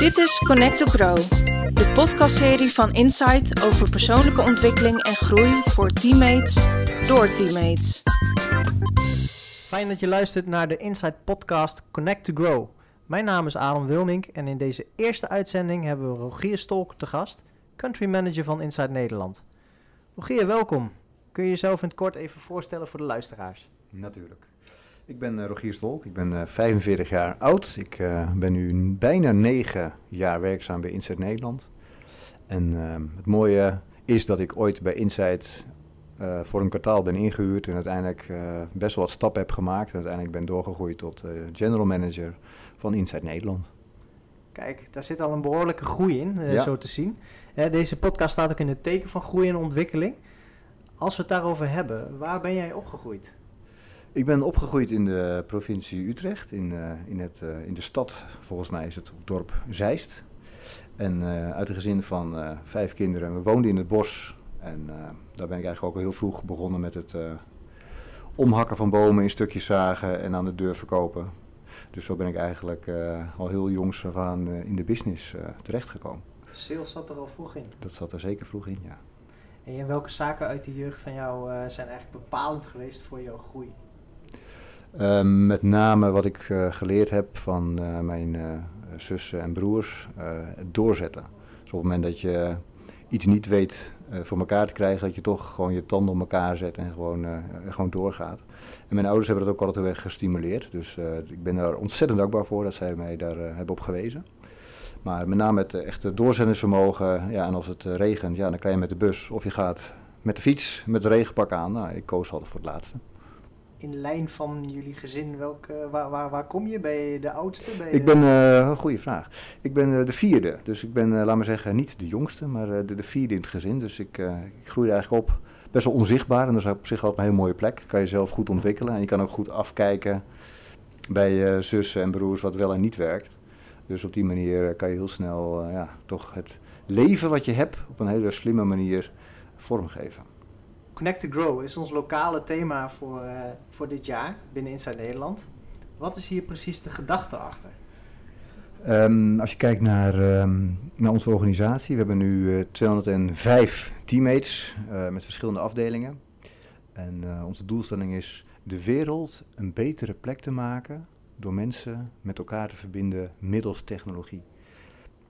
Dit is Connect to Grow, de podcastserie van Insight over persoonlijke ontwikkeling en groei voor teammates door teammates. Fijn dat je luistert naar de Insight podcast Connect to Grow. Mijn naam is Adam Wilmink en in deze eerste uitzending hebben we Rogier Stolk te gast, country manager van Insight Nederland. Rogier, welkom. Kun je jezelf in het kort even voorstellen voor de luisteraars? Natuurlijk. Ik ben uh, Rogier Stolk, ik ben uh, 45 jaar oud. Ik uh, ben nu bijna 9 jaar werkzaam bij Insight Nederland. En ehm, het mooie is dat ik ooit bij Insight uh, voor een kwartaal ben ingehuurd en uiteindelijk best wel wat stappen heb gemaakt. En uiteindelijk ben doorgegroeid tot general manager van Insight Nederland. Kijk, daar zit al een behoorlijke groei in, ja. zo te zien. deze podcast staat ook in het teken van groei en ontwikkeling. Als we het daarover hebben, waar ben jij opgegroeid? Ik ben opgegroeid in de provincie Utrecht, in, uh, in, het, uh, in de stad, volgens mij is het dorp Zeist. En uh, uit een gezin van vijf kinderen. We woonden in het bos en daar ben ik eigenlijk ook al heel vroeg begonnen met het omhakken van bomen in stukjes zagen en aan de deur verkopen. Dus zo ben ik eigenlijk al heel jongs af aan in de business terechtgekomen. Sales zat er al vroeg in? Dat zat er zeker vroeg in, ja. En welke zaken uit de jeugd van jou zijn eigenlijk bepalend geweest voor jouw groei? Uh, met name wat ik uh, geleerd heb van uh, mijn zussen en broers, doorzetten. Dus op het moment dat je iets niet weet voor elkaar te krijgen, dat je toch gewoon je tanden op elkaar zet en gewoon, gewoon doorgaat. En mijn ouders hebben dat ook altijd erg gestimuleerd. Dus ik ben daar ontzettend dankbaar voor dat zij mij daar hebben op gewezen. Maar met name het echte doorzettingsvermogen. Ja, en als het regent, ja, dan kan je met de bus of je gaat met de fiets met de regenpak aan. Nou, ik koos altijd voor het laatste in lijn van jullie gezin, welke, waar, waar, waar kom je? Ben je de oudste? Ik ben, uh, een goede vraag. Ik ben uh, de vierde. Dus ik ben, uh, laat maar zeggen, niet de jongste, maar de, de, vierde in het gezin. Dus ik, ik groeide eigenlijk op best wel onzichtbaar. En dat is op zich altijd een hele mooie plek. Kan je zelf goed ontwikkelen. En je kan ook goed afkijken bij zussen en broers wat wel en niet werkt. Dus op die manier kan je heel snel ja, toch het leven wat je hebt op een hele slimme manier vormgeven. Connect to Grow is ons lokale thema voor, uh, voor dit jaar binnen Inside Nederland. Wat is hier precies de gedachte achter? Um, als je kijkt naar, um, naar onze organisatie, we hebben nu uh, 205 teammates uh, met verschillende afdelingen. En onze doelstelling is de wereld een betere plek te maken door mensen met elkaar te verbinden middels technologie.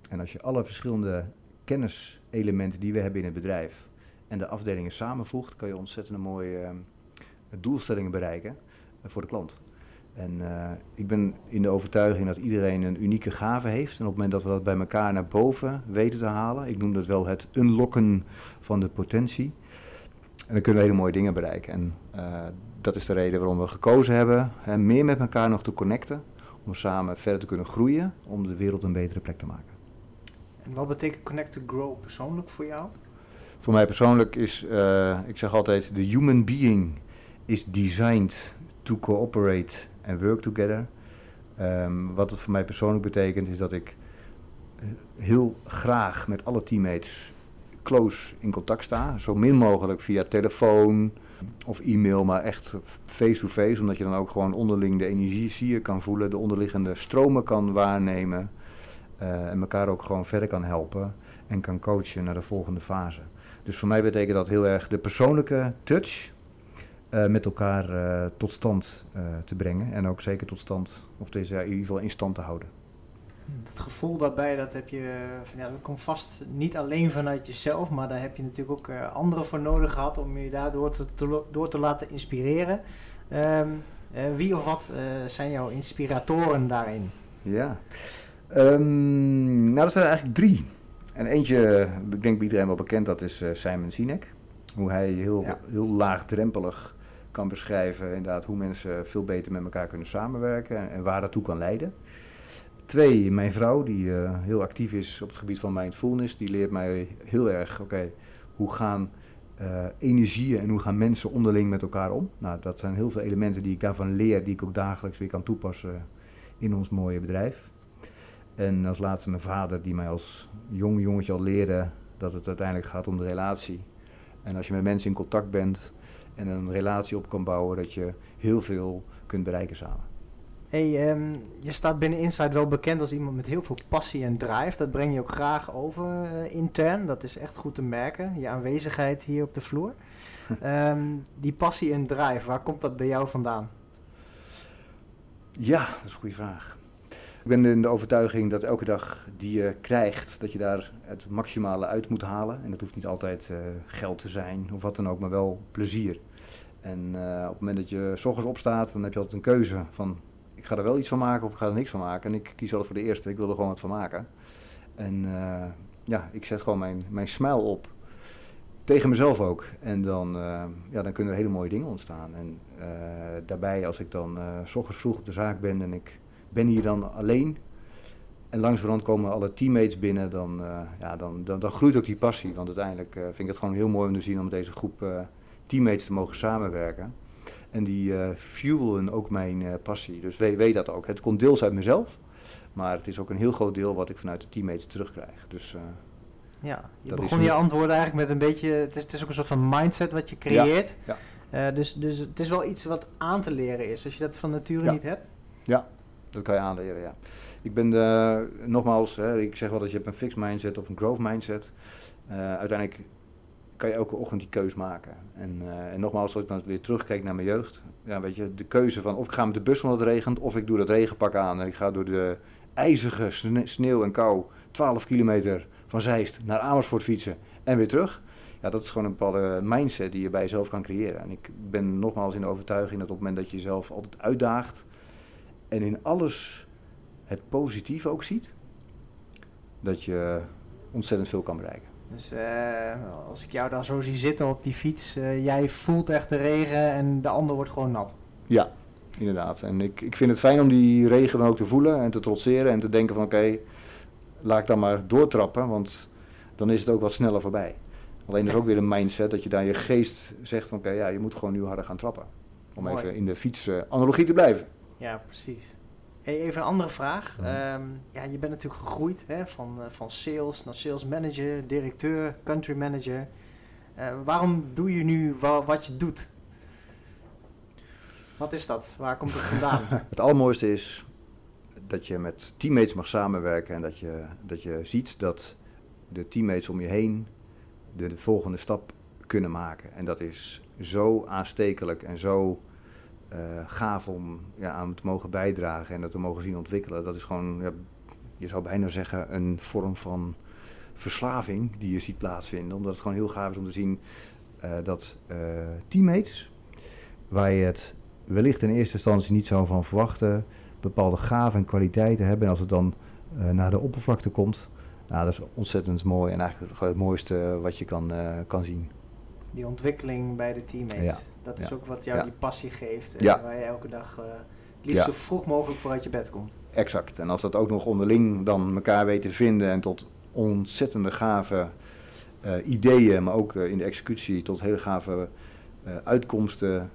En als je alle verschillende kenniselementen die we hebben in het bedrijf en de afdelingen samenvoegt, kan je ontzettend mooie uh, doelstellingen bereiken uh, voor de klant. En uh, ik ben in de overtuiging dat iedereen een unieke gave heeft. En op het moment dat we dat bij elkaar naar boven weten te halen, ik noem dat wel het unlocken van de potentie. En dan kunnen we hele mooie dingen bereiken. En dat is de reden waarom we gekozen hebben, hè, meer met elkaar nog te connecten. Om samen verder te kunnen groeien, om de wereld een betere plek te maken. En wat betekent Connect to Grow persoonlijk voor jou? Voor mij persoonlijk is, uh, ik zeg altijd, the human being is designed to cooperate and work together. Um, wat het voor mij persoonlijk betekent is dat ik heel graag met alle teammates close in contact sta. Zo min mogelijk via telefoon of e-mail, maar echt face-to-face. -face, omdat je dan ook gewoon onderling de energie kan voelen, de onderliggende stromen kan waarnemen. Uh, en elkaar ook gewoon verder kan helpen en kan coachen naar de volgende fase. Dus voor mij betekent dat heel erg de persoonlijke touch uh, met elkaar uh, tot stand uh, te brengen. En ook zeker tot stand, of deze in ieder geval in stand te houden. Dat gevoel daarbij, dat, heb je, ja, dat komt vast niet alleen vanuit jezelf, maar daar heb je natuurlijk ook anderen voor nodig gehad om je daardoor te, te, door te laten inspireren. Um, wie of wat zijn jouw inspiratoren daarin? Ja, um, nou dat zijn er eigenlijk drie. En eentje, ik denk bij iedereen wel bekend, dat is uh, Simon Sinek. Hoe hij heel, ja. heel laagdrempelig kan beschrijven inderdaad hoe mensen veel beter met elkaar kunnen samenwerken en, en waar dat toe kan leiden. Twee, mijn vrouw, die uh, heel actief is op het gebied van mindfulness, die leert mij heel erg, oké, okay, hoe gaan uh, energieën en hoe gaan mensen onderling met elkaar om? Nou, dat zijn heel veel elementen die ik daarvan leer, die ik ook dagelijks weer kan toepassen in ons mooie bedrijf. En als laatste mijn vader, die mij als jong jongetje al leerde dat het uiteindelijk gaat om de relatie. En als je met mensen in contact bent en een relatie op kan bouwen, dat je heel veel kunt bereiken samen. Hey, ehm, je staat binnen Inside wel bekend als iemand met heel veel passie en drive. Dat breng je ook graag over eh, intern. Dat is echt goed te merken, je aanwezigheid hier op de vloer. Ehm, die passie en drive, waar komt dat bij jou vandaan? Ja, dat is een goede vraag. Ik ben in de overtuiging dat elke dag die je krijgt, dat je daar het maximale uit moet halen. En dat hoeft niet altijd uh, geld te zijn of wat dan ook, maar wel plezier. En uh, op het moment dat je s ochtends opstaat, dan heb je altijd een keuze van ik ga er wel iets van maken of ik ga er niks van maken. En ik kies altijd voor de eerste, ik wil er gewoon wat van maken. En uh, ja, ik zet gewoon mijn, mijn smile op. Tegen mezelf ook. En dan, ja, dan kunnen er hele mooie dingen ontstaan. En daarbij, als ik dan s ochtends vroeg op de zaak ben en ik ben hier dan alleen. En rand komen alle teammates binnen, dan, ja, dan, dan, dan, groeit ook die passie. Want uiteindelijk vind ik het gewoon heel mooi om te zien om met deze groep teammates te mogen samenwerken. En die fuelen ook mijn passie. Dus weet, weet, dat ook. Het komt deels uit mezelf, maar het is ook een heel groot deel wat ik vanuit de teammates terugkrijg. Dus, ja, je begon je antwoorden eigenlijk met een beetje. Het is, het is ook een soort van mindset wat je creëert. Ja, ja. dus, dus het is wel iets wat aan te leren is, als je dat van nature ja. niet hebt. Ja, dat kan je aanleren, ja. Ik ben de, nogmaals, hè, ik zeg wel dat je hebt een fixed mindset of een growth mindset. uiteindelijk kan je elke ochtend die keus maken. En, uh, en nogmaals, als ik dan weer terugkijk naar mijn jeugd, ja, weet je, de keuze van of ik ga met de bus omdat het regent, of ik doe dat regenpak aan en ik ga door de ijzige sneeuw en kou 12 kilometer van Zeist naar Amersfoort fietsen en weer terug. Ja, dat is gewoon een bepaalde mindset die je bij jezelf kan creëren. En ik ben nogmaals in de overtuiging dat op het moment dat je jezelf altijd uitdaagt en in alles het positieve ook ziet, dat je ontzettend veel kan bereiken. Dus uh, als ik jou dan zo zie zitten op die fiets, uh, jij voelt echt de regen en de ander wordt gewoon nat. Ja, inderdaad. En ik, ik vind het fijn om die regen dan ook te voelen en te trotseren en te denken van oké, okay, laat ik dan maar doortrappen, want dan is het ook wat sneller voorbij. Alleen er is ook weer een mindset dat je daar je geest zegt van oké, okay, ja, je moet gewoon nu harder gaan trappen. Om Mooi. even in de fietsanalogie uh, te blijven. Ja, precies. Hey, even een andere vraag. Ja. Um, ja, je bent natuurlijk gegroeid hè, van, uh, van sales naar sales manager, directeur, country manager. Uh, waarom doe je nu wa wat je doet? Wat is dat? Waar komt het vandaan? het allermooiste is dat je met teammates mag samenwerken en dat je, dat je ziet dat de teammates om je heen de, de volgende stap kunnen maken. En dat is zo aanstekelijk en zo gaaf om ja, aan te mogen bijdragen en dat te mogen zien ontwikkelen. Dat is gewoon, ja, je zou bijna zeggen, een vorm van verslaving die je ziet plaatsvinden. Omdat het gewoon heel gaaf is om te zien uh, dat uh, teammates, waar je het wellicht in eerste instantie niet zou van verwachten, bepaalde gaven en kwaliteiten hebben. En als het dan naar de oppervlakte komt, nou, dat is ontzettend mooi en eigenlijk het mooiste wat je kan, kan zien die ontwikkeling bij de teammates. Ja. Dat is Ja. ook wat jou Ja. die passie geeft. En waar je elke dag eh, het liefst zo vroeg mogelijk voor uit je bed komt. Exact. En als dat ook nog onderling dan elkaar weet te vinden en tot ontzettende gave eh, ideeën, maar ook eh, in de executie tot hele gave uitkomsten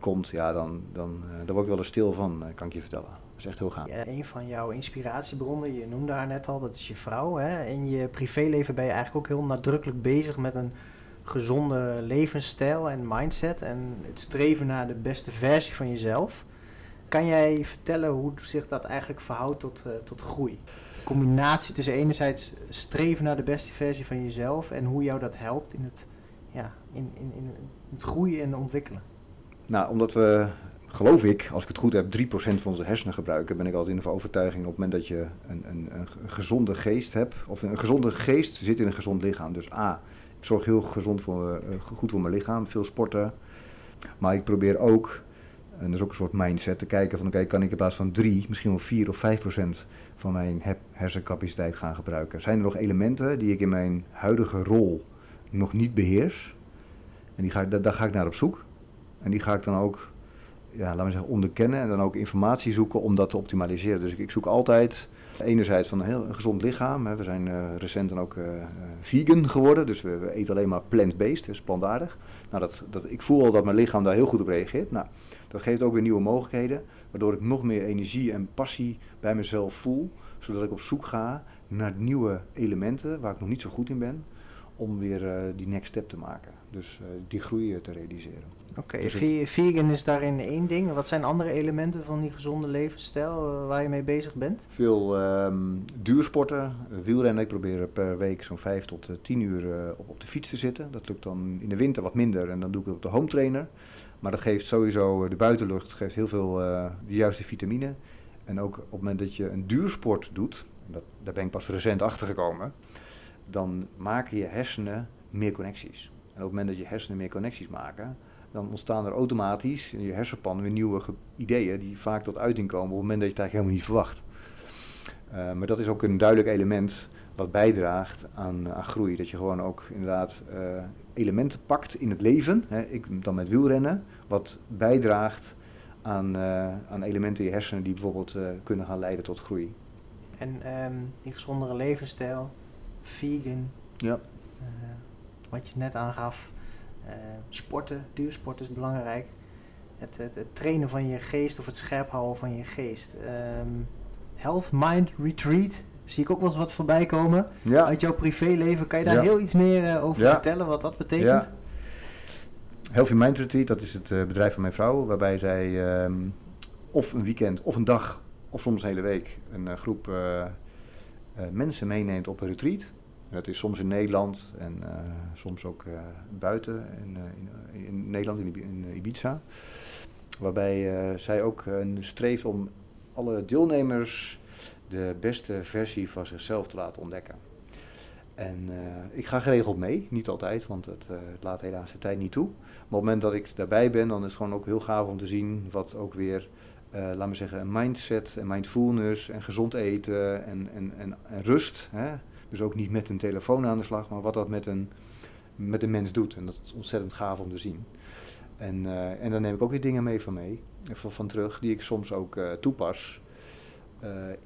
komt, ja, dan, dan, daar word ik wel eens stil van, kan ik je vertellen. Dat is echt heel gaaf. Ja, een van jouw inspiratiebronnen, je noemde haar net al, dat is je vrouw. Hè? In je privéleven ben je eigenlijk ook heel nadrukkelijk bezig met een gezonde levensstijl en mindset. En het streven naar de beste versie van jezelf. Kan jij vertellen hoe zich dat eigenlijk verhoudt tot, uh, tot groei? De combinatie tussen enerzijds streven naar de beste versie van jezelf en hoe jou dat helpt in het, ja, in, in, in het groeien en ontwikkelen. Nou, omdat we, geloof ik, als ik het goed heb, 3% van onze hersenen gebruiken, ben ik altijd in de overtuiging op het moment dat je een, een, een gezonde geest hebt, of een gezonde geest zit in een gezond lichaam. Dus A, ik zorg heel gezond voor, uh, goed voor mijn lichaam, veel sporten. Maar ik probeer ook, en dat is ook een soort mindset, te kijken van oké, kan ik in plaats van 3, misschien wel 4 of 5 procent van mijn hersencapaciteit gaan gebruiken. Zijn er nog elementen die ik in mijn huidige rol nog niet beheers? En die ga, daar, daar ga ik naar op zoek. En die ga ik dan ook, ja, laten we zeggen, onderkennen en dan ook informatie zoeken om dat te optimaliseren. Dus ik, zoek altijd enerzijds van een heel gezond lichaam. We zijn uh, recent dan ook uh, vegan geworden, dus we, we, eten alleen maar plant-based, dus plantaardig. Nou, dat, dat, ik voel al dat mijn lichaam daar heel goed op reageert. Nou, dat geeft ook weer nieuwe mogelijkheden, waardoor ik nog meer energie en passie bij mezelf voel, zodat ik op zoek ga naar nieuwe elementen waar ik nog niet zo goed in ben, om weer eh, die next step te maken. Dus eh, die groei te realiseren. Oké, Dus vegan is daarin één ding. Wat zijn andere elementen van die gezonde levensstijl eh, waar je mee bezig bent? Veel ehm, duursporten, eh, wielrennen. Ik probeer per week zo'n 5 tot eh, 10 uur eh, op, op de fiets te zitten. Dat lukt dan in de winter wat minder en dan doe ik het op de home trainer. Maar dat geeft sowieso, eh, de buitenlucht geeft heel veel eh, de juiste vitamine. En ook op het moment dat je een duursport doet, dat, daar ben ik pas recent achter gekomen, dan maken je hersenen meer connecties. En op het moment dat je hersenen meer connecties maken, dan ontstaan er automatisch in je hersenpan weer nieuwe ideeën die vaak tot uiting komen op het moment dat je het eigenlijk helemaal niet verwacht. Eh, maar dat is ook een duidelijk element wat bijdraagt aan, aan groei. Dat je gewoon ook inderdaad eh, elementen pakt in het leven, hè, ik dan met wielrennen, wat bijdraagt aan, eh, aan elementen in je hersenen die bijvoorbeeld kunnen gaan leiden tot groei. En ehm, die gezondere levensstijl, vegan, Ja. eh, wat je net aangaf, eh, sporten, duursport is belangrijk. Het, het, het trainen van je geest of het scherp houden van je geest. Ehm, health Mind Retreat, zie ik ook wel eens wat voorbij komen. Ja. Uit jouw privéleven, kan je daar Ja. heel iets meer eh, over Ja. vertellen, wat dat betekent? Ja. Healthy Mind Retreat, dat is het bedrijf van mijn vrouw, waarbij zij ehm, of een weekend of een dag of soms een hele week een groep mensen meeneemt op een retreat. En dat is soms in Nederland en eh, soms ook eh, buiten in, eh, in, in Nederland, in, Ibi- in Ibiza. Waarbij eh, zij ook eh, streeft om alle deelnemers de beste versie van zichzelf te laten ontdekken. En eh, ik ga geregeld mee, niet altijd, want het, eh, het laat helaas de tijd niet toe. Maar op het moment dat ik daarbij ben, dan is het gewoon ook heel gaaf om te zien wat ook weer, eh laat me zeggen, een mindset en mindfulness en gezond eten en, en, en, en rust. Hè? Dus ook niet met een telefoon aan de slag, maar wat dat met een, met een mens doet. En dat is ontzettend gaaf om te zien. En, eh, en dan neem ik ook weer dingen mee van mee, van, van terug, die ik soms ook eh, toepas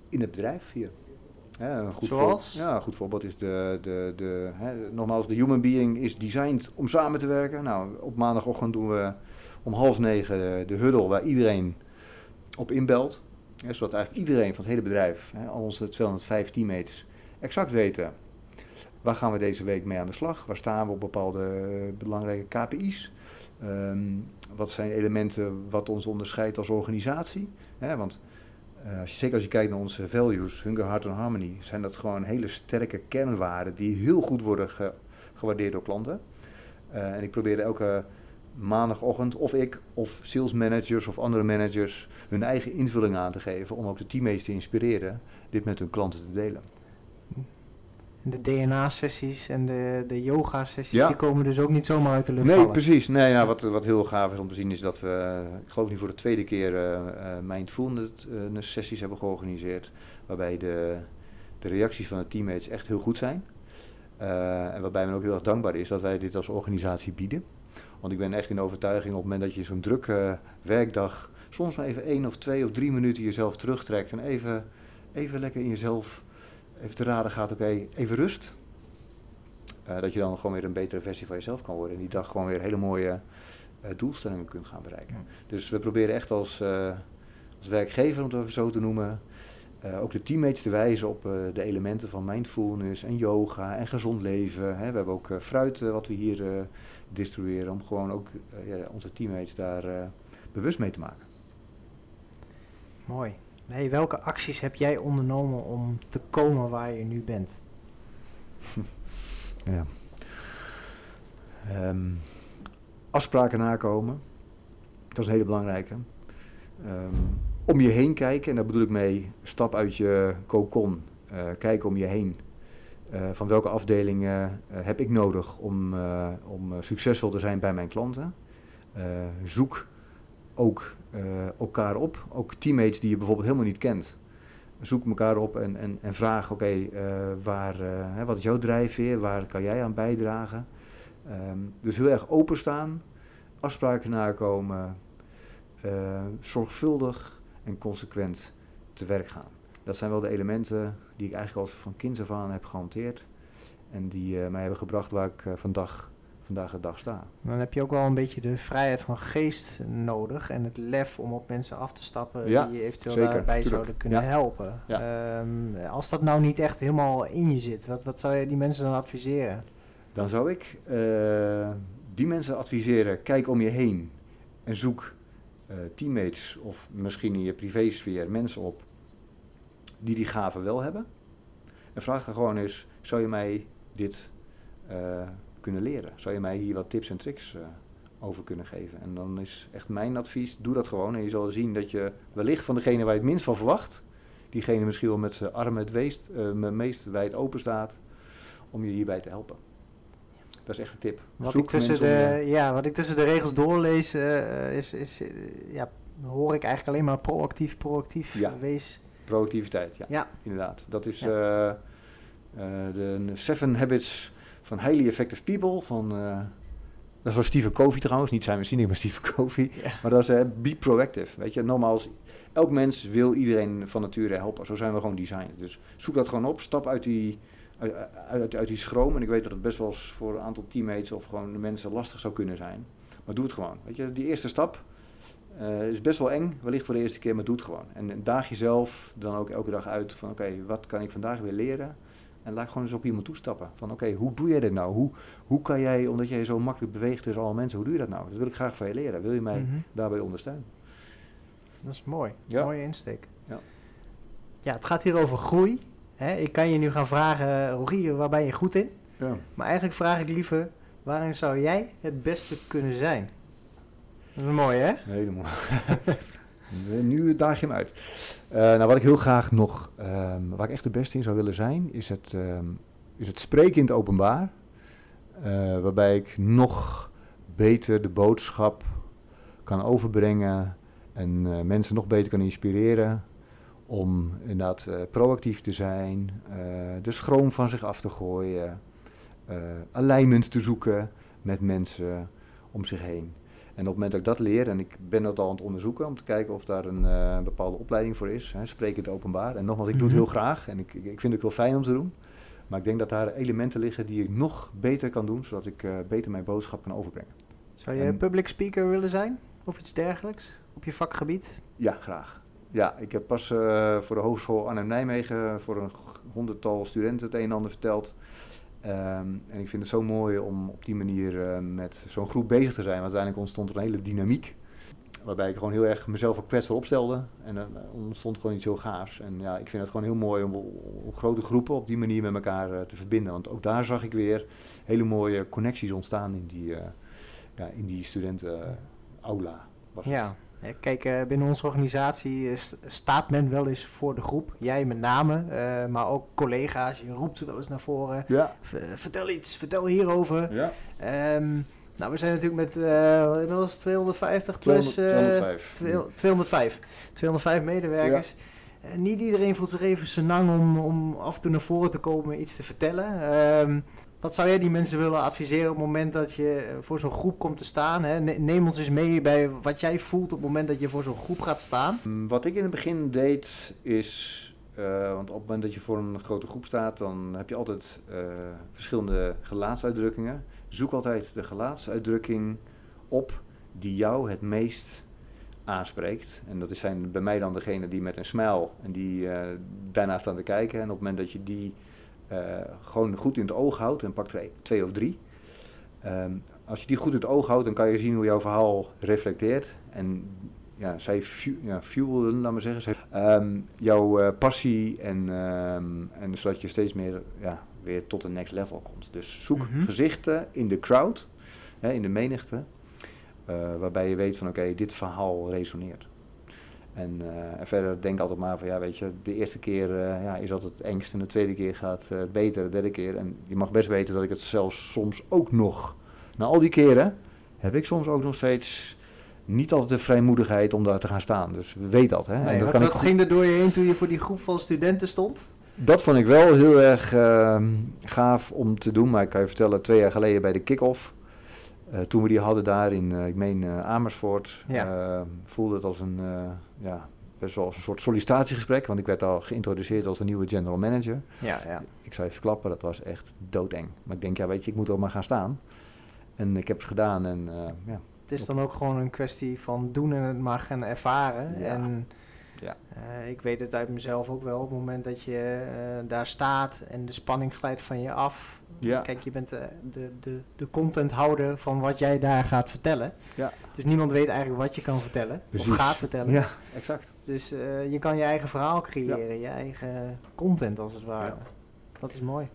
in het bedrijf hier. Ja, een goed Zoals? voor- ja, een goed voorbeeld is de, de, de hè, nogmaals, de human being is designed om samen te werken. Nou, op maandagochtend doen we om half negen de, de huddle waar iedereen op inbelt. Hè, zodat eigenlijk iedereen van het hele bedrijf, hè, al onze 205 teammates, exact weten waar gaan we deze week mee aan de slag. Waar staan we op bepaalde eh, belangrijke KPI's. Ehm, wat zijn elementen wat ons onderscheidt als organisatie. Want eh, zeker als je kijkt naar onze values, hunger, heart en harmony, zijn dat gewoon hele sterke kernwaarden die heel goed worden ge- gewaardeerd door klanten. Eh, en ik probeer elke maandagochtend, of ik, of sales managers of andere managers, hun eigen invulling aan te geven om ook de teammates te inspireren dit met hun klanten te delen. De DNA-sessies en de, de yoga-sessies, Ja. die komen dus ook niet zomaar uit de lucht Nee, vallen. precies. Nee, nou, wat, wat heel gaaf is om te zien is dat we, ik geloof nu voor de tweede keer, eh eh, mindfulness eh, sessies hebben georganiseerd. Waarbij de, de reacties van de teammates echt heel goed zijn. Eh, en waarbij men ook heel erg dankbaar is dat wij dit als organisatie bieden. Want ik ben echt in overtuiging op het moment dat je zo'n drukke werkdag soms maar even één of twee of drie minuten jezelf terugtrekt. En even, even lekker in jezelf even te raden gaat, oké, even rust. Eh, dat je dan gewoon weer een betere versie van jezelf kan worden. En die dag gewoon weer hele mooie eh, doelstellingen kunt gaan bereiken. Ja. Dus we proberen echt als, eh, als werkgever, om het even zo te noemen, eh, ook de teammates te wijzen op eh, de elementen van mindfulness en yoga en gezond leven. Hè. We hebben ook eh, fruit eh, wat we hier eh, distribueren, om gewoon ook eh, ja, onze teammates daar eh, bewust mee te maken. Mooi. Hey, welke acties heb jij ondernomen om te komen waar je nu bent? Ja. Ehm, afspraken nakomen. Dat is een hele belangrijke. Ehm, om je heen kijken, en daar bedoel ik mee, stap uit je cocon. Eh, kijk om je heen. Eh, van welke afdelingen eh, heb ik nodig om, eh, om succesvol te zijn bij mijn klanten? Zoek ook elkaar op. Ook teammates die je bijvoorbeeld helemaal niet kent zoek elkaar op en, en, en vraag, oké, wat is jouw drijfveer, waar kan jij aan bijdragen? Ehm, dus heel erg openstaan, afspraken nakomen, zorgvuldig en consequent te werk gaan. Dat zijn wel de elementen die ik eigenlijk al van kinds af aan heb gehanteerd en die eh, mij hebben gebracht waar ik eh, vandaag, vandaag de dag sta. Dan heb je ook wel een beetje de vrijheid van geest nodig en het lef om op mensen af te stappen Ja, die je eventueel zeker, daarbij tuurlijk. zouden kunnen Ja. helpen. Ehm, als dat nou niet echt helemaal in je zit, wat, wat zou je die mensen dan adviseren? Dan zou ik eh, die mensen adviseren, kijk om je heen en zoek teammates of misschien in je privésfeer mensen op die die gaven wel hebben. En vraag dan gewoon eens, zou je mij dit eh, kunnen leren? Zou je mij hier wat tips en tricks eh, over kunnen geven? En dan is echt mijn advies, doe dat gewoon. En je zal zien dat je wellicht van degene waar je het minst van verwacht, diegene misschien wel met zijn armen het weest, eh, meest wijd open staat, om je hierbij te helpen. Dat is echt een tip. Wat Zoek ik, tussen om de, ja, wat ik tussen de regels doorlees, is, is ja, dan hoor ik eigenlijk alleen maar proactief, proactief. Ja. Wees. Productiviteit, ja, Ja, inderdaad. Dat is eh, eh, de Seven Habits van Highly Effective People van... eh, dat van Stephen Covey trouwens, niet zijn Sinek, maar Stephen Covey. Ja. Maar dat is be proactive. Weet je, nogmaals, elk mens wil iedereen van nature helpen. Zo zijn we gewoon designed. Dus zoek dat gewoon op, stap uit die, uit, uit, uit die schroom. En ik weet dat het best wel eens voor een aantal teammates of gewoon de mensen lastig zou kunnen zijn. Maar doe het gewoon. Weet je, die eerste stap eh, is best wel eng, wellicht voor de eerste keer, maar doe het gewoon. En daag jezelf dan ook elke dag uit van oké, wat kan ik vandaag weer leren? En laat gewoon eens op iemand toestappen. Van oké, hoe doe jij dit nou? Hoe, hoe kan jij, omdat jij zo makkelijk beweegt tussen alle mensen, hoe doe je dat nou? Dat wil ik graag van je leren. Wil je mij Mhm. daarbij ondersteunen? dat is mooi. Ja. Mooie insteek. Ja. ja, het gaat hier over groei. Hè? Ik kan je nu gaan vragen, Rogier, waar ben je goed in? Ja. Maar eigenlijk vraag ik liever, waarin zou jij het beste kunnen zijn? Dat is mooi, hè? Helemaal. nu daag je hem uit. Eh, nou, wat ik heel graag nog, ehm, waar ik echt de beste in zou willen zijn, is het, ehm, is het spreken in het openbaar. Eh, waarbij ik nog beter de boodschap kan overbrengen en eh, mensen nog beter kan inspireren om inderdaad proactief te zijn, de schroom van zich af te gooien, alignment te zoeken met mensen om zich heen. En op het moment dat ik dat leer, en ik ben dat al aan het onderzoeken om te kijken of daar een eh, bepaalde opleiding voor is, hè, spreek het openbaar. En nogmaals, ik doe het Mhm. heel graag en ik, ik, ik vind het wel fijn om te doen. Maar ik denk dat daar elementen liggen die ik nog beter kan doen, zodat ik eh, beter mijn boodschap kan overbrengen. Zou je En- public speaker willen zijn? Of iets dergelijks? Op je vakgebied? Ja, graag. Ja, ik heb pas eh, voor de Hogeschool Arnhem-Nijmegen voor een honderdtal studenten het een en ander verteld. Ehm, en ik vind het zo mooi om op die manier eh, met zo'n groep bezig te zijn. Want uiteindelijk ontstond er een hele dynamiek. Waarbij ik gewoon heel erg mezelf ook kwetsbaar opstelde. En dan ontstond gewoon iets heel gaafs. En ja, ik vind het gewoon heel mooi om op, grote groepen op die manier met elkaar eh, te verbinden. Want ook daar zag ik weer hele mooie connecties ontstaan in die, eh ja, die. Was. Ja. Kijk, eh, binnen onze organisatie st- staat men wel eens voor de groep. Jij met name, eh, maar ook collega's. Je roept wel eens naar voren. Ja, vertel iets, vertel hierover. ja. Ehm, nou, we zijn natuurlijk met wat inmiddels 250 plus... 200, eh, 205. Tweel- 205. 205 medewerkers. Niet iedereen voelt zich even senang om, om af en toe naar voren te komen iets te vertellen. Ehm, wat zou jij die mensen willen adviseren op het moment dat je eh, voor zo'n groep komt te staan? Hè? Ne- Neem ons eens mee bij wat jij voelt op het moment dat je voor zo'n groep gaat staan. Mm, Wat ik in het begin deed is, eh, want op het moment dat je voor een grote groep staat, dan heb je altijd eh, verschillende gelaatsuitdrukkingen. Zoek altijd de gelaatsuitdrukking op die jou het meest aanspreekt. En dat is zijn bij mij dan degene die met een smile en die eh, daarna staan te kijken. En op het moment dat je die eh, gewoon goed in het oog houdt, en pak er e- twee of drie. Ehm, als je die goed in het oog houdt, dan kan je zien hoe jouw verhaal reflecteert. En ja, zij fu ja, fuelen, laat maar zeggen. Zij, ehm, jouw eh, passie en, ehm, en zodat je steeds meer ja, weer tot een next level komt. Dus zoek Mhm. gezichten in de crowd, hè, in de menigte, waarbij je weet van oké, dit verhaal resoneert. En, eh, en verder denk altijd maar van ja, weet je, de eerste keer eh, ja, is altijd het engst en de tweede keer gaat eh, het beter, de derde keer. En je mag best weten dat ik het zelfs soms ook nog, na al die keren, heb ik soms ook nog steeds niet altijd de vrijmoedigheid om daar te gaan staan. Dus weet dat. Hè? Nee, en dat, wat kan ik ging er door je heen toen je voor die groep van studenten stond? dat vond ik wel heel erg ehm, gaaf om te doen. Maar ik kan je vertellen, twee jaar geleden bij de kick-off, eh, toen we die hadden daar in, eh, ik meen eh, Amersfoort, Ja. eh, voelde het als een, ja, best wel als een soort sollicitatiegesprek. Want ik werd al geïntroduceerd als de nieuwe general manager. Ja, ja. Ik zou je verklappen, dat was echt doodeng. Maar ik denk, ja weet je, ik moet er maar gaan staan. En ik heb het gedaan en ja, Het is dan ook gewoon een kwestie van doen en het maar gaan ervaren. Ja. En Ja. eh, ik weet het uit mezelf ook wel. Op het moment dat je eh, daar staat en de spanning glijdt van je af, Ja. Kijk, je bent eh, de, de, de contenthouder van wat jij daar gaat vertellen. Ja. Dus niemand weet eigenlijk wat je kan vertellen. Precies. Of gaat vertellen. Ja, exact. Dus je kan je eigen verhaal creëren. Je eigen content als het ware. Ja. Dat is mooi.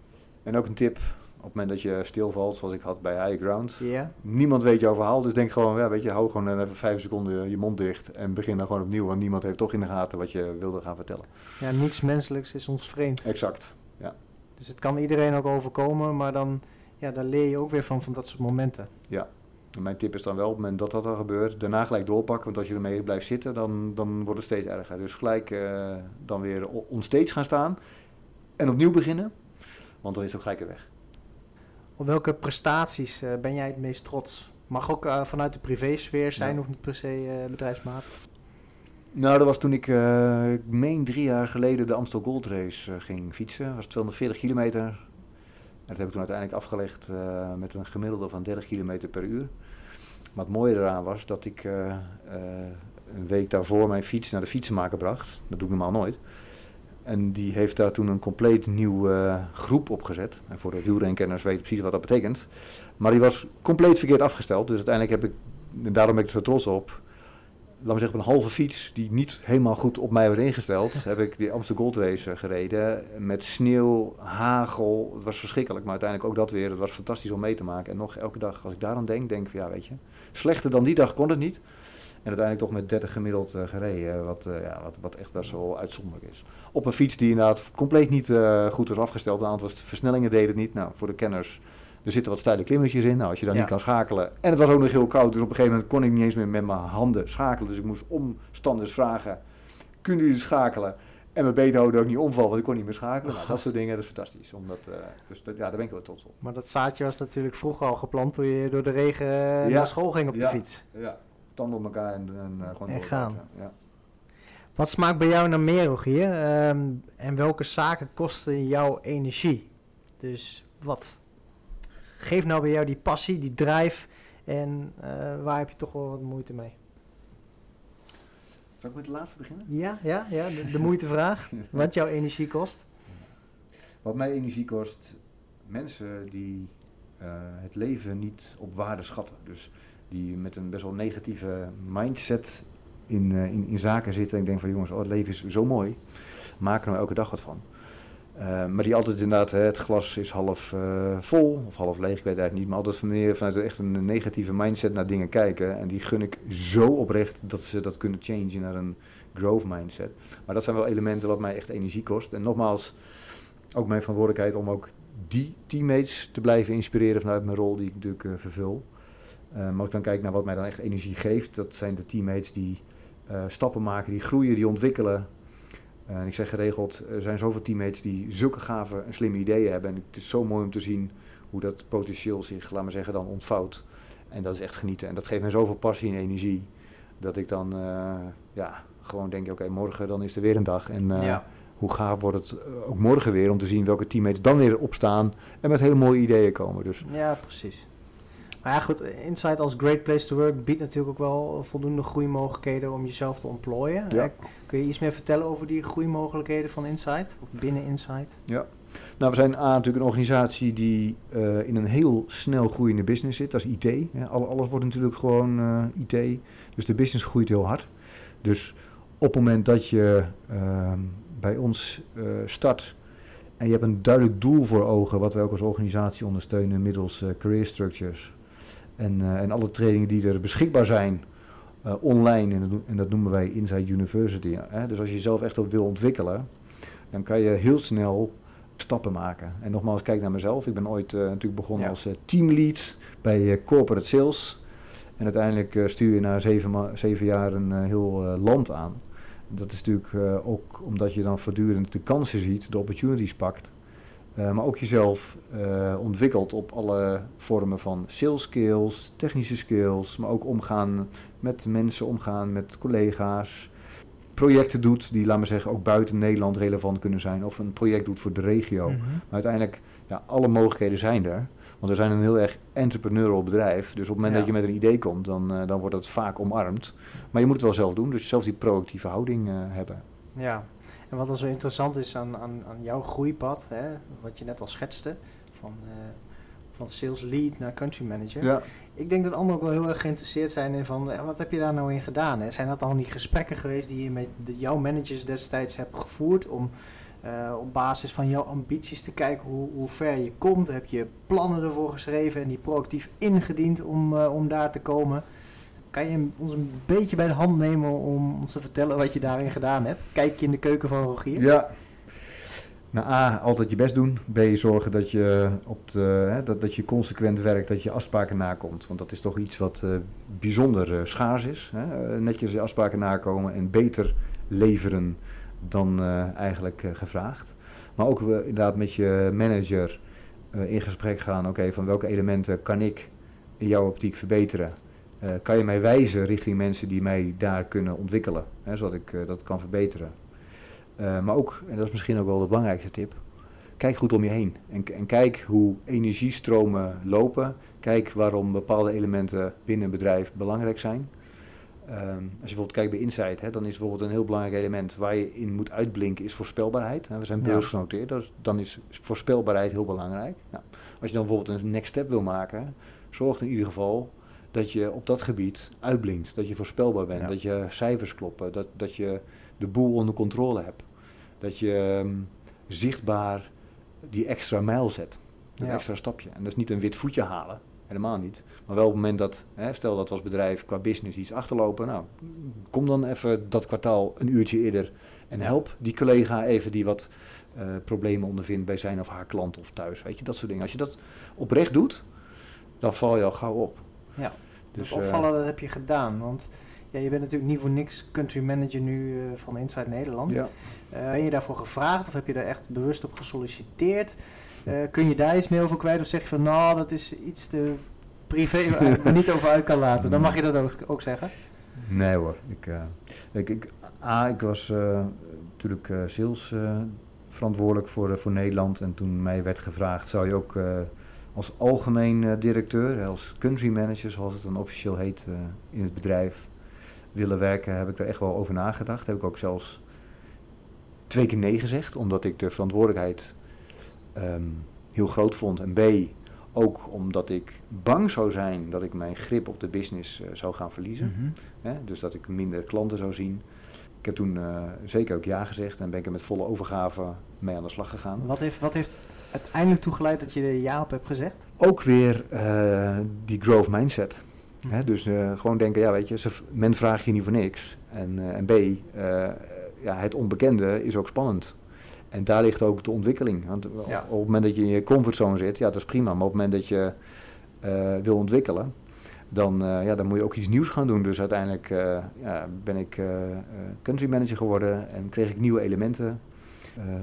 En ook een tip, op het moment dat je stilvalt, zoals ik had bij High Ground. Ja. Niemand weet jouw verhaal, dus denk gewoon, ja, weet je, hou gewoon even vijf seconden je mond dicht en begin dan gewoon opnieuw, want niemand heeft toch in de gaten wat je wilde gaan vertellen. Ja, niets menselijks is ons vreemd. Exact. Dus het kan iedereen ook overkomen, maar dan, ja, daar leer je ook weer van, van dat soort momenten. En mijn tip is dan wel, op het moment dat dat dan gebeurt, daarna gelijk doorpakken, want als je ermee blijft zitten, dan, dan wordt het steeds erger. Dus gelijk eh, dan weer o- onstage gaan staan en opnieuw beginnen, want dan is het ook gelijk weer weg. Op welke prestaties eh, ben jij het meest trots? Mag ook eh, vanuit de privésfeer zijn, Ja. of niet per se eh, bedrijfsmatig. Nou, dat was toen ik, eh, ik meen drie jaar geleden de Amstel Gold Race ging fietsen. Dat was 240 kilometer. En dat heb ik toen uiteindelijk afgelegd met een gemiddelde van 30 kilometer per uur. Maar het mooie eraan was dat ik een week daarvoor mijn fiets naar de fietsenmaker bracht. Dat doe ik normaal nooit. En die heeft daar toen een compleet nieuwe eh, groep opgezet. En voor de wielrenkenners weten precies wat dat betekent. Maar die was compleet verkeerd afgesteld. Dus uiteindelijk heb ik, en daarom ben ik er zo trots op, laat me zeggen, op een halve fiets die niet helemaal goed op mij was ingesteld, heb ik die Amsterdam Gold Race eh, gereden. Met sneeuw, hagel. Het was verschrikkelijk, maar uiteindelijk ook dat weer. Het was fantastisch om mee te maken. En nog elke dag, als ik daaraan denk, denk ik van ja, weet je, slechter dan die dag kon het niet. En uiteindelijk toch met 30 gemiddeld eh, gereden, wat, eh, ja, wat, wat echt best wel uitzonderlijk is. Op een fiets die inderdaad compleet niet eh, goed was afgesteld. Een aantal versnellingen deden het niet. Nou, voor de kenners, er zitten wat steile klimmetjes in. Nou, als je dan Ja. niet kan schakelen. En het was ook nog heel koud, dus op een gegeven moment kon ik niet eens meer met mijn handen schakelen. Dus ik moest omstanders vragen, kunnen jullie schakelen? En mijn beethouden ook niet omvallen, want ik kon niet meer schakelen. Nou, dat soort dingen, dat is fantastisch. Omdat, eh, dus dat, ja, daar ben ik wel trots op. Maar dat zaadje was natuurlijk vroeger al geplant toen je door de regen eh, Ja. naar school ging op de Ja. fiets. Ja, tanden op elkaar en, en eh, gewoon En gaan. Ja. Wat smaakt bij jou naar meer, Rogier? Ehm, en welke zaken kosten jou energie? Dus wat geeft nou bij jou die passie, die drive en eh, waar heb je toch wel wat moeite mee? Zal ik met de laatste beginnen? Ja, ja, ja, de, de moeitevraag. Wat jouw energie kost? Wat mij energie kost, mensen die eh, het leven niet op waarde schatten. Dus die met een best wel negatieve mindset in, eh, in, in zaken zitten. En ik denk van jongens, oh, het leven is zo mooi. Maak er nou elke dag wat van. Eh, maar die altijd inderdaad, het glas is half eh, vol of half leeg, ik weet eigenlijk niet. Maar altijd van meer vanuit echt een negatieve mindset naar dingen kijken. En die gun ik zo oprecht dat ze dat kunnen changen naar een growth mindset. Maar dat zijn wel elementen wat mij echt energie kost. En nogmaals, ook mijn verantwoordelijkheid om ook die teammates te blijven inspireren vanuit mijn rol die ik natuurlijk vervul. Eh, maar als ik dan kijk naar wat mij dan echt energie geeft, dat zijn de teammates die eh, stappen maken, die groeien, die ontwikkelen. Eh, en ik zeg geregeld, er zijn zoveel teammates die zulke gave en slimme ideeën hebben. En het is zo mooi om te zien hoe dat potentieel zich, laat maar zeggen, dan ontvouwt. En dat is echt genieten. En dat geeft mij zoveel passie en energie. Dat ik dan ja, gewoon denk, oké, morgen dan is er weer een dag. En Ja. hoe gaaf wordt het ook morgen weer om te zien welke teammates dan weer opstaan. En met hele mooie ideeën komen. Dus Ja, precies. Maar ja, goed, Insight als Great Place to Work biedt natuurlijk ook wel voldoende groeimogelijkheden om jezelf te ontplooien. Ja. Kun je iets meer vertellen over die groeimogelijkheden van Insight? Of binnen Insight? Nou, we zijn A, natuurlijk een organisatie die eh, in een heel snel groeiende business zit. Dat is IT. Alles wordt natuurlijk gewoon eh, IT. Dus de business groeit heel hard. Dus op het moment dat je ehm, bij ons eh, start en je hebt een duidelijk doel voor ogen, wat wij ook als organisatie ondersteunen middels career structures en, eh, en alle trainingen die er beschikbaar zijn eh, online, en dat, en dat noemen wij Inside University. Hè. Dus als je jezelf echt op wil ontwikkelen, dan kan je heel snel stappen maken. En nogmaals, kijk naar mezelf. Ik ben ooit eh, natuurlijk begonnen Ja. als teamlead bij corporate sales. En uiteindelijk stuur je na zeven, zeven jaar een heel land aan. Dat is natuurlijk ook omdat je dan voortdurend de kansen ziet, de opportunities pakt. Eh, maar ook jezelf eh, ontwikkelt op alle vormen van sales skills, technische skills, maar ook omgaan met mensen, omgaan met collega's. Projecten doet die, laat maar zeggen, ook buiten Nederland relevant kunnen zijn. Of een project doet voor de regio. Mhm. Maar uiteindelijk, ja, alle mogelijkheden zijn er. Want we zijn een heel erg entrepreneurial bedrijf. Dus op het moment Ja. dat je met een idee komt, dan, eh, dan wordt dat vaak omarmd. Maar je moet het wel zelf doen. Dus zelf die proactieve houding hebben. Ja, en wat dan zo interessant is aan, aan, aan jouw groeipad, hè, wat je net al schetste, van, eh, van sales lead naar country manager. Ja. Ik denk dat anderen ook wel heel erg geïnteresseerd zijn in van, eh, wat heb je daar nou in gedaan? Hè? Zijn dat al die gesprekken geweest die je met de, jouw managers destijds hebt gevoerd om eh, op basis van jouw ambities te kijken hoe, hoe ver je komt? Heb je plannen ervoor geschreven en die proactief ingediend om, om daar te komen? Kan je ons een beetje bij de hand nemen om ons te vertellen wat je daarin gedaan hebt? Kijk je in de keuken van Rogier? Ja. Nou, A, altijd je best doen. B, zorgen dat je, op de, hè, dat, dat je consequent werkt, dat je afspraken nakomt. Want dat is toch iets wat eh, bijzonder eh, schaars is. Hè? Eh, netjes je afspraken nakomen en beter leveren dan eigenlijk gevraagd. Maar ook inderdaad met je manager in gesprek gaan. Oké, van welke elementen kan ik in jouw optiek verbeteren? Eh, kan je mij wijzen richting mensen die mij daar kunnen ontwikkelen, hè, zodat ik eh, dat kan verbeteren? Eh, maar ook, en dat is misschien ook wel de belangrijkste tip, kijk goed om je heen. En, en kijk hoe energiestromen lopen. Kijk waarom bepaalde elementen binnen een bedrijf belangrijk zijn. Ehm, als je bijvoorbeeld kijkt bij Insight, hè, dan is bijvoorbeeld een heel belangrijk element waar je in moet uitblinken, is voorspelbaarheid. We zijn beursgenoteerd, dus dan is voorspelbaarheid heel belangrijk. Nou, als je dan bijvoorbeeld een next step wil maken, zorg in ieder geval dat je op dat gebied uitblinkt. Dat je voorspelbaar bent, Ja. dat je cijfers kloppen, dat, dat je de boel onder controle hebt. Dat je ehm, zichtbaar die extra mijl zet, dat Ja. extra stapje. En dat is niet een wit voetje halen, helemaal niet. Maar wel op het moment dat, hè, stel dat we als bedrijf qua business iets achterlopen, nou, kom dan even dat kwartaal een uurtje eerder en help die collega even die wat eh, problemen ondervindt bij zijn of haar klant of thuis. Weet je, dat soort dingen. Als je dat oprecht doet, dan val je al gauw op. Ja. Dus, Dus opvallen, dat heb je gedaan. Want ja, je bent natuurlijk niet voor niks country manager nu eh, van Inside Nederland. ja. Eh, ben je daarvoor gevraagd of heb je daar echt bewust op gesolliciteerd? Kun je daar iets meer over kwijt of zeg je van nou dat is iets te privé waar ik me niet over uit kan laten? Dan mag je dat ook, ook zeggen. Nee hoor. Ik, ik, ik, A, ik was natuurlijk sales verantwoordelijk voor, voor Nederland. En toen mij werd gevraagd, zou je ook als algemeen eh, directeur, als country manager, zoals het dan officieel heet eh, in het bedrijf, willen werken, heb ik er echt wel over nagedacht. Heb ik ook zelfs twee keer nee gezegd, omdat ik de verantwoordelijkheid ehm, heel groot vond. En B, ook omdat ik bang zou zijn dat ik mijn grip op de business eh, zou gaan verliezen. Hè? Dus dat ik minder klanten zou zien. Ik heb toen zeker ook ja gezegd en ben ik er met volle overgave mee aan de slag gegaan. Wat heeft, wat heeft uiteindelijk toegeleid dat je er ja op hebt gezegd? Ook weer eh, die growth mindset. Hè? Dus eh, gewoon denken, ja weet je, men vraagt je niet voor niks. En, eh, en B, ja, het onbekende is ook spannend. En daar ligt ook de ontwikkeling. Want Ja. op het moment dat je in je comfortzone zit, ja dat is prima. Maar op het moment dat je wil ontwikkelen, dan, ja, dan moet je ook iets nieuws gaan doen. Dus uiteindelijk ja, ben ik country manager geworden en kreeg ik nieuwe elementen,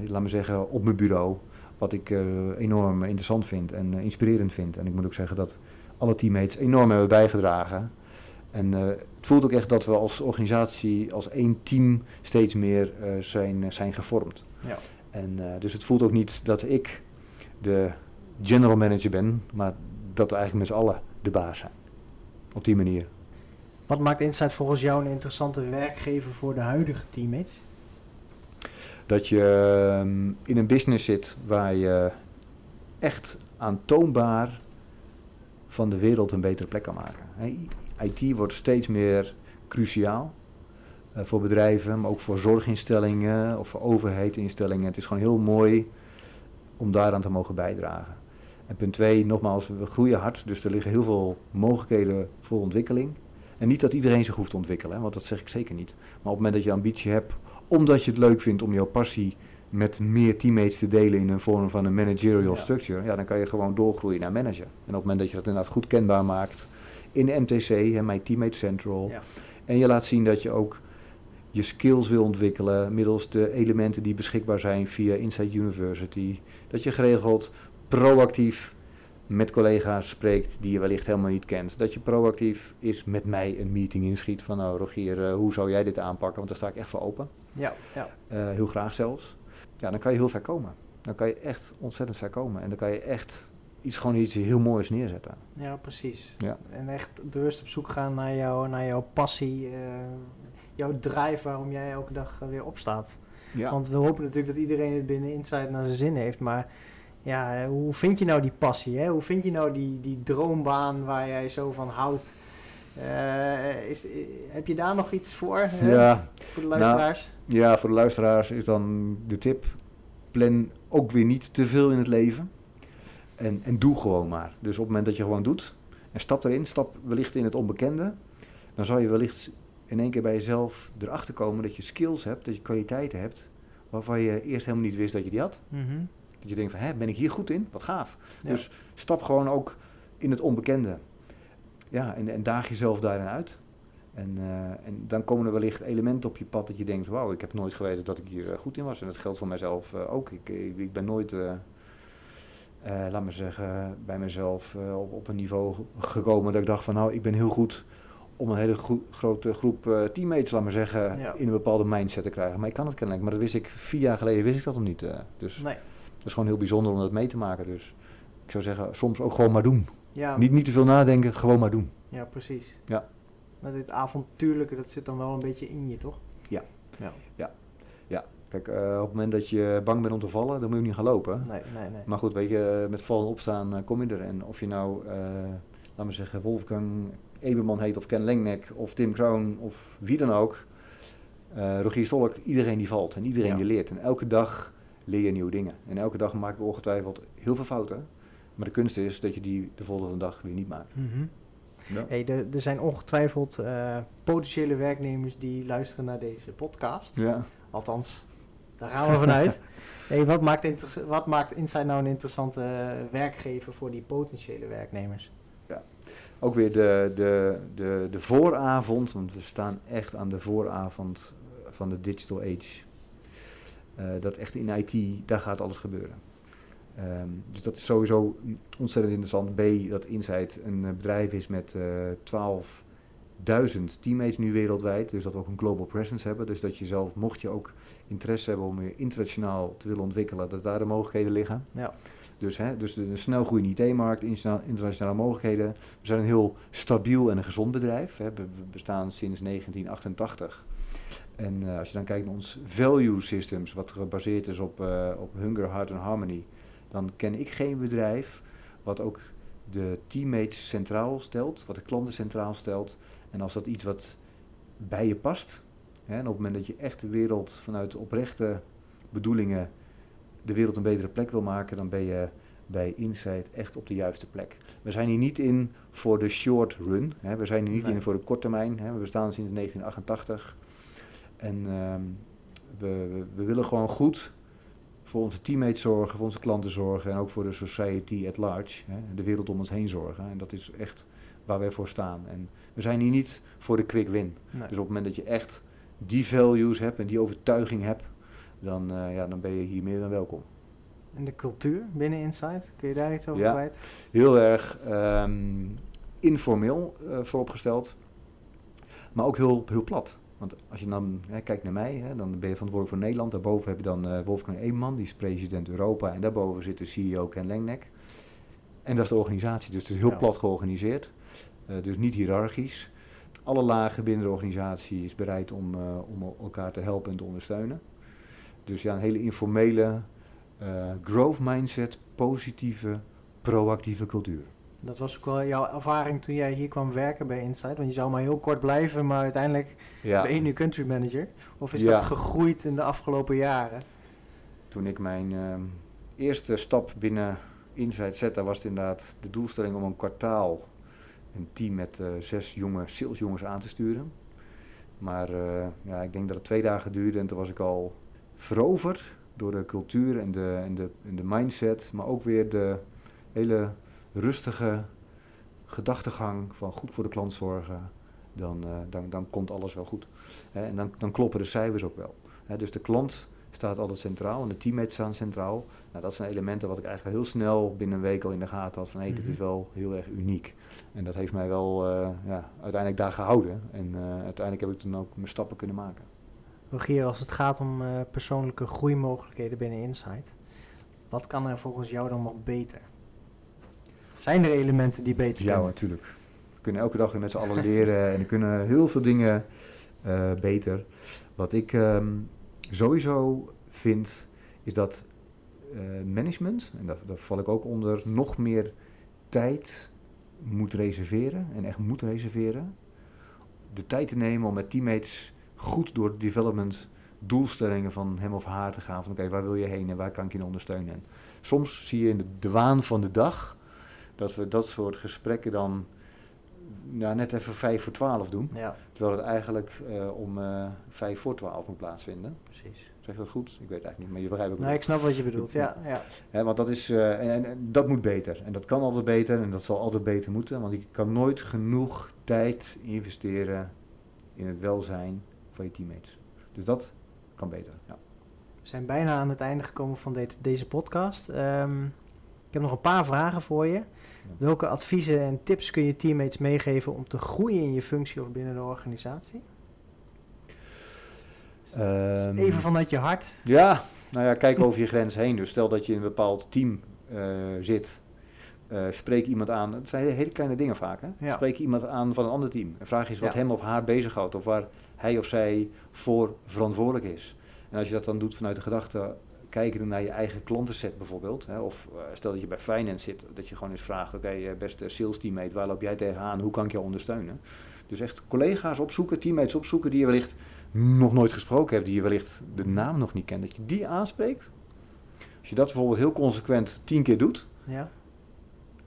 laat me zeggen, op mijn bureau. Wat ik eh, enorm interessant vind en eh, inspirerend vind. En ik moet ook zeggen dat alle teammates enorm hebben bijgedragen. En eh, het voelt ook echt dat we als organisatie, als één team, steeds meer eh, zijn, zijn gevormd. Ja. En, eh, dus het voelt ook niet dat ik de general manager ben, maar dat we eigenlijk met z'n allen de baas zijn. Op die manier. Wat maakt Insight volgens jou een interessante werkgever voor de huidige teammates? Dat je ehm, in een business zit waar je echt aantoonbaar van de wereld een betere plek kan maken. IT wordt steeds meer cruciaal eh, voor bedrijven, maar ook voor zorginstellingen of voor overheidinstellingen. Het is gewoon heel mooi om daaraan te mogen bijdragen. En punt twee, nogmaals, we groeien hard, dus er liggen heel veel mogelijkheden voor ontwikkeling. En niet dat iedereen zich hoeft te ontwikkelen, want dat zeg ik zeker niet. Maar op het moment dat je ambitie hebt, omdat je het leuk vindt om jouw passie met meer teammates te delen in een vorm van een managerial Ja. structure, ja, dan kan je gewoon doorgroeien naar manager. En op het moment dat je dat inderdaad goed kenbaar maakt in de MTC, hè, My Teammate Central, Ja. en je laat zien dat je ook je skills wil ontwikkelen middels de elementen die beschikbaar zijn via Inside University. Dat je geregeld proactief met collega's spreekt die je wellicht helemaal niet kent. Dat je proactief is met mij een meeting inschiet van nou Rogier, eh, hoe zou jij dit aanpakken? Want daar sta ik echt voor open. Ja, ja. Eh, heel graag zelfs. Ja, dan kan je heel ver komen. Dan kan je echt ontzettend ver komen. En dan kan je echt iets, gewoon iets heel moois neerzetten. ja precies. Ja. En echt bewust op zoek gaan naar, jou, naar jouw passie, eh, jouw drive waarom jij elke dag eh, weer opstaat. Ja. Want we hopen natuurlijk dat iedereen het binnen Insight naar zijn zin heeft, maar ja, hoe vind je nou die passie? Hè? Hoe vind je nou die, die droombaan waar jij zo van houdt? Eh, is, eh, heb je daar nog iets voor, hè? Ja, voor de luisteraars? ja, voor de luisteraars is dan de tip: plan ook weer niet te veel in het leven. En, en doe gewoon maar. Dus op het moment dat je gewoon doet en stap erin, stap wellicht in het onbekende, dan zal je wellicht in één keer bij jezelf erachter komen dat je skills hebt, dat je kwaliteiten hebt, waarvan je eerst helemaal niet wist dat je die had. Mhm. Dat je denkt van, hè, ben ik hier goed in? Wat gaaf. Ja. Dus stap gewoon ook in het onbekende. Ja, en, en daag jezelf daarin uit. En, eh, en dan komen er wellicht elementen op je pad dat je denkt, wauw, ik heb nooit geweten dat ik hier eh, goed in was. En dat geldt voor mijzelf eh, ook. Ik, ik, ik ben nooit, laat me zeggen, bij mezelf op, op een niveau gekomen dat ik dacht van, nou, ik ben heel goed om een hele gro- grote groep teammates, laat maar zeggen, Ja. in een bepaalde mindset te krijgen. Maar ik kan het kennelijk, maar dat wist ik vier jaar geleden, wist ik dat nog niet. dus Nee. dat is gewoon heel bijzonder om dat mee te maken. Dus ik zou zeggen, soms ook gewoon maar doen. Ja, Niet, niet te veel nadenken, gewoon maar doen. ja, precies. Ja. Maar dit avontuurlijke, dat zit dan wel een beetje in je, toch? Ja. Ja. Kijk, eh, op het moment dat je bang bent om te vallen, dan moet je niet gaan lopen. Nee, nee, nee. Maar goed, weet je, met vallen en opstaan eh, kom je er. En of je nou, eh laat me zeggen, Wolfgang Eberman heet of Ken Lengnek of Tim Kroon of wie dan ook. eh Rogier Stolk, iedereen die valt en iedereen Ja. die leert. En elke dag leer je nieuwe dingen. En elke dag maken we ongetwijfeld heel veel fouten. Maar de kunst is dat je die de volgende dag weer niet maakt. Mhm. Ja. Hey, er, er zijn ongetwijfeld eh, potentiële werknemers die luisteren naar deze podcast. Ja. Althans, daar gaan we vanuit. hey, wat, maakt wat maakt Insight nou een interessante werkgever voor die potentiële werknemers? Ook weer de, de, de, de vooravond, want we staan echt aan de vooravond van de digital age. Eh, dat echt in IT, daar gaat alles gebeuren. Ehm, dus dat is sowieso ontzettend interessant. B, dat Insight een eh, bedrijf is met eh 12.000 teammates nu wereldwijd. Dus dat we ook een global presence hebben. Dus dat je zelf, mocht je ook interesse hebben om je internationaal te willen ontwikkelen, dat daar de mogelijkheden liggen. Ja. Dus, hè, dus de, de snel groeiende IT-markt, interna- internationale mogelijkheden. We zijn een heel stabiel en een gezond bedrijf. Hè. We, we bestaan sinds 1988. En eh, als je dan kijkt naar ons value systems, wat gebaseerd is op, op hunger, heart en harmony, dan ken ik geen bedrijf wat ook de teammates centraal stelt, wat de klanten centraal stelt. En als dat iets wat bij je past, hè, en op het moment dat je echt de wereld vanuit oprechte bedoelingen de wereld een betere plek wil maken, dan ben je bij Insight echt op de juiste plek. We zijn hier niet in voor de short run. Hè. We zijn hier niet Nee. in voor de korte termijn. Hè. We bestaan sinds 1988. En ehm, we, we, we willen gewoon goed voor onze teammates zorgen, voor onze klanten zorgen en ook voor de society at large, hè, de wereld om ons heen zorgen. En dat is echt waar wij voor staan. En we zijn hier niet voor de quick win. Nee. Dus op het moment dat je echt die values hebt en die overtuiging hebt, dan, eh, ja, dan ben je hier meer dan welkom. En de cultuur binnen Insight, kun je daar iets over Ja. kwijt? Heel erg ehm, informeel eh, vooropgesteld, maar ook heel, heel plat. Want als je dan hè, kijkt naar mij, hè, dan ben je verantwoordelijk voor Nederland. Daarboven heb je dan eh, Wolfgang Eeman, die is president Europa. En daarboven zit de CEO Ken Lengnek. En dat is de organisatie, dus het is heel Ja. plat georganiseerd. Eh, dus niet hiërarchisch. Alle lagen binnen de organisatie is bereid om, eh, om elkaar te helpen en te ondersteunen. Dus ja, een hele informele growth mindset, positieve, proactieve cultuur. Dat was ook wel jouw ervaring toen jij hier kwam werken bij Insight. Want je zou maar heel kort blijven, maar uiteindelijk Ja, ben je nu country manager. Of is Ja. dat gegroeid in de afgelopen jaren? toen ik mijn ehm, eerste stap binnen Insight zette, was het inderdaad de doelstelling om een kwartaal een team met eh, zes jonge salesjongens aan te sturen. Maar eh, ja, ik denk dat het twee dagen duurde en toen was ik al veroverd door de cultuur en de, en, de, en de mindset, maar ook weer de hele rustige gedachtegang van goed voor de klant zorgen. Dan, eh, dan, dan komt alles wel goed. En dan, dan kloppen de cijfers ook wel. Dus de klant staat altijd centraal en de teammates staan centraal. Nou, dat zijn elementen wat ik eigenlijk heel snel binnen een week al in de gaten had van hé, dit Mhm. is wel heel erg uniek. En dat heeft mij wel eh, ja, uiteindelijk daar gehouden. En eh, uiteindelijk heb ik toen ook mijn stappen kunnen maken. Rogier, als het gaat om persoonlijke groeimogelijkheden binnen Insight, wat kan er volgens jou dan nog beter? Zijn er elementen die beter Ja, kunnen? natuurlijk. We kunnen elke dag weer met z'n allen leren en er kunnen heel veel dingen eh, beter. Wat ik ehm, sowieso vind, is dat eh, management, en daar, daar val ik ook onder, nog meer tijd moet reserveren en echt moet reserveren. De tijd te nemen om met teammates goed door de development doelstellingen van hem of haar te gaan. Van oké, waar wil je heen en waar kan ik je ondersteunen? En soms zie je in de, de waan van de dag dat we dat soort gesprekken dan ja, net even vijf voor twaalf doen. Ja, Terwijl het eigenlijk eh, om eh vijf voor twaalf moet plaatsvinden. precies. Zeg dat goed? Ik weet eigenlijk niet, maar je begrijpt ook Nee, ik snap wat je bedoelt. Ja, ja. Want dat, is, eh, en, en- en dat moet beter. En dat kan altijd beter en dat zal altijd beter moeten. Want je kan nooit genoeg tijd investeren in het welzijn van je teammates. Dus dat kan beter. Ja. We zijn bijna aan het einde gekomen van de- deze podcast. Ehm, ik heb nog een paar vragen voor je. Welke adviezen en tips kun je teammates meegeven om te groeien in je functie of binnen de organisatie? Ehm, Even vanuit je hart. Ja, nou ja, kijk over je grens heen. Dus stel dat je in een bepaald team eh, zit. eh, spreek iemand aan. Het zijn hele kleine dingen vaak. Hè? Ja. Spreek iemand aan van een ander team. En vraag eens wat Ja. hem of haar bezighoudt. Of waar hij of zij voor verantwoordelijk is. En als je dat dan doet vanuit de gedachte. Kijken naar je eigen klantenset bijvoorbeeld. Hè? Of eh, stel dat je bij finance zit. Dat je gewoon eens vraagt. Oké, eh, beste sales teammate. Waar loop jij tegenaan? Hoe kan ik jou ondersteunen? Dus echt collega's opzoeken. Teammates opzoeken die je wellicht nog nooit gesproken hebt. Die je wellicht de naam nog niet kent. Dat je die aanspreekt. Als je dat bijvoorbeeld heel consequent tien keer doet, Ja,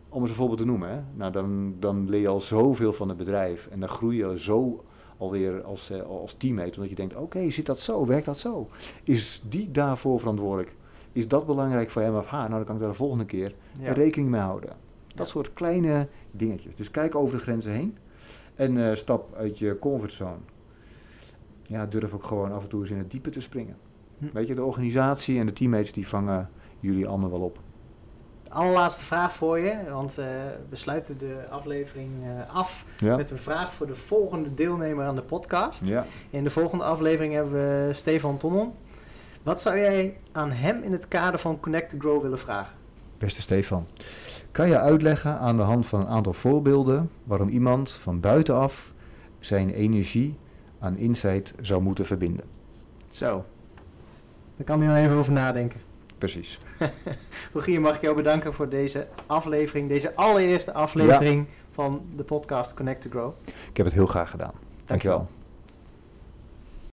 om eens een voorbeeld te noemen, hè, nou dan, dan leer je al zoveel van het bedrijf. En dan groei je zo alweer als, eh, als teammate. Omdat je denkt, oké, zit dat zo? Werkt dat zo? Is die daarvoor verantwoordelijk? Is dat belangrijk voor hem of haar? Nou, dan kan ik daar de volgende keer ja. rekening mee houden. Dat Ja. soort kleine dingetjes. Dus kijk over de grenzen heen. En eh, stap uit je comfortzone. Ja, durf ook gewoon af en toe eens in het diepe te springen. Hm. Weet je, de organisatie en de teammates die vangen jullie allemaal wel op. Allerlaatste vraag voor je, want eh, we sluiten de aflevering eh, af Ja. met een vraag voor de volgende deelnemer aan de podcast. ja. In de volgende aflevering hebben we Stefan Tommel. Wat zou jij aan hem in het kader van Connect to Grow willen vragen? Beste Stefan, kan je uitleggen aan de hand van een aantal voorbeelden waarom iemand van buitenaf zijn energie aan insight zou moeten verbinden? Zo. Daar kan hij nog even over nadenken. Precies. Rogier, mag ik jou bedanken voor deze aflevering, deze allereerste aflevering van de podcast Connect to Grow. Ik heb het heel graag gedaan. Dankjewel.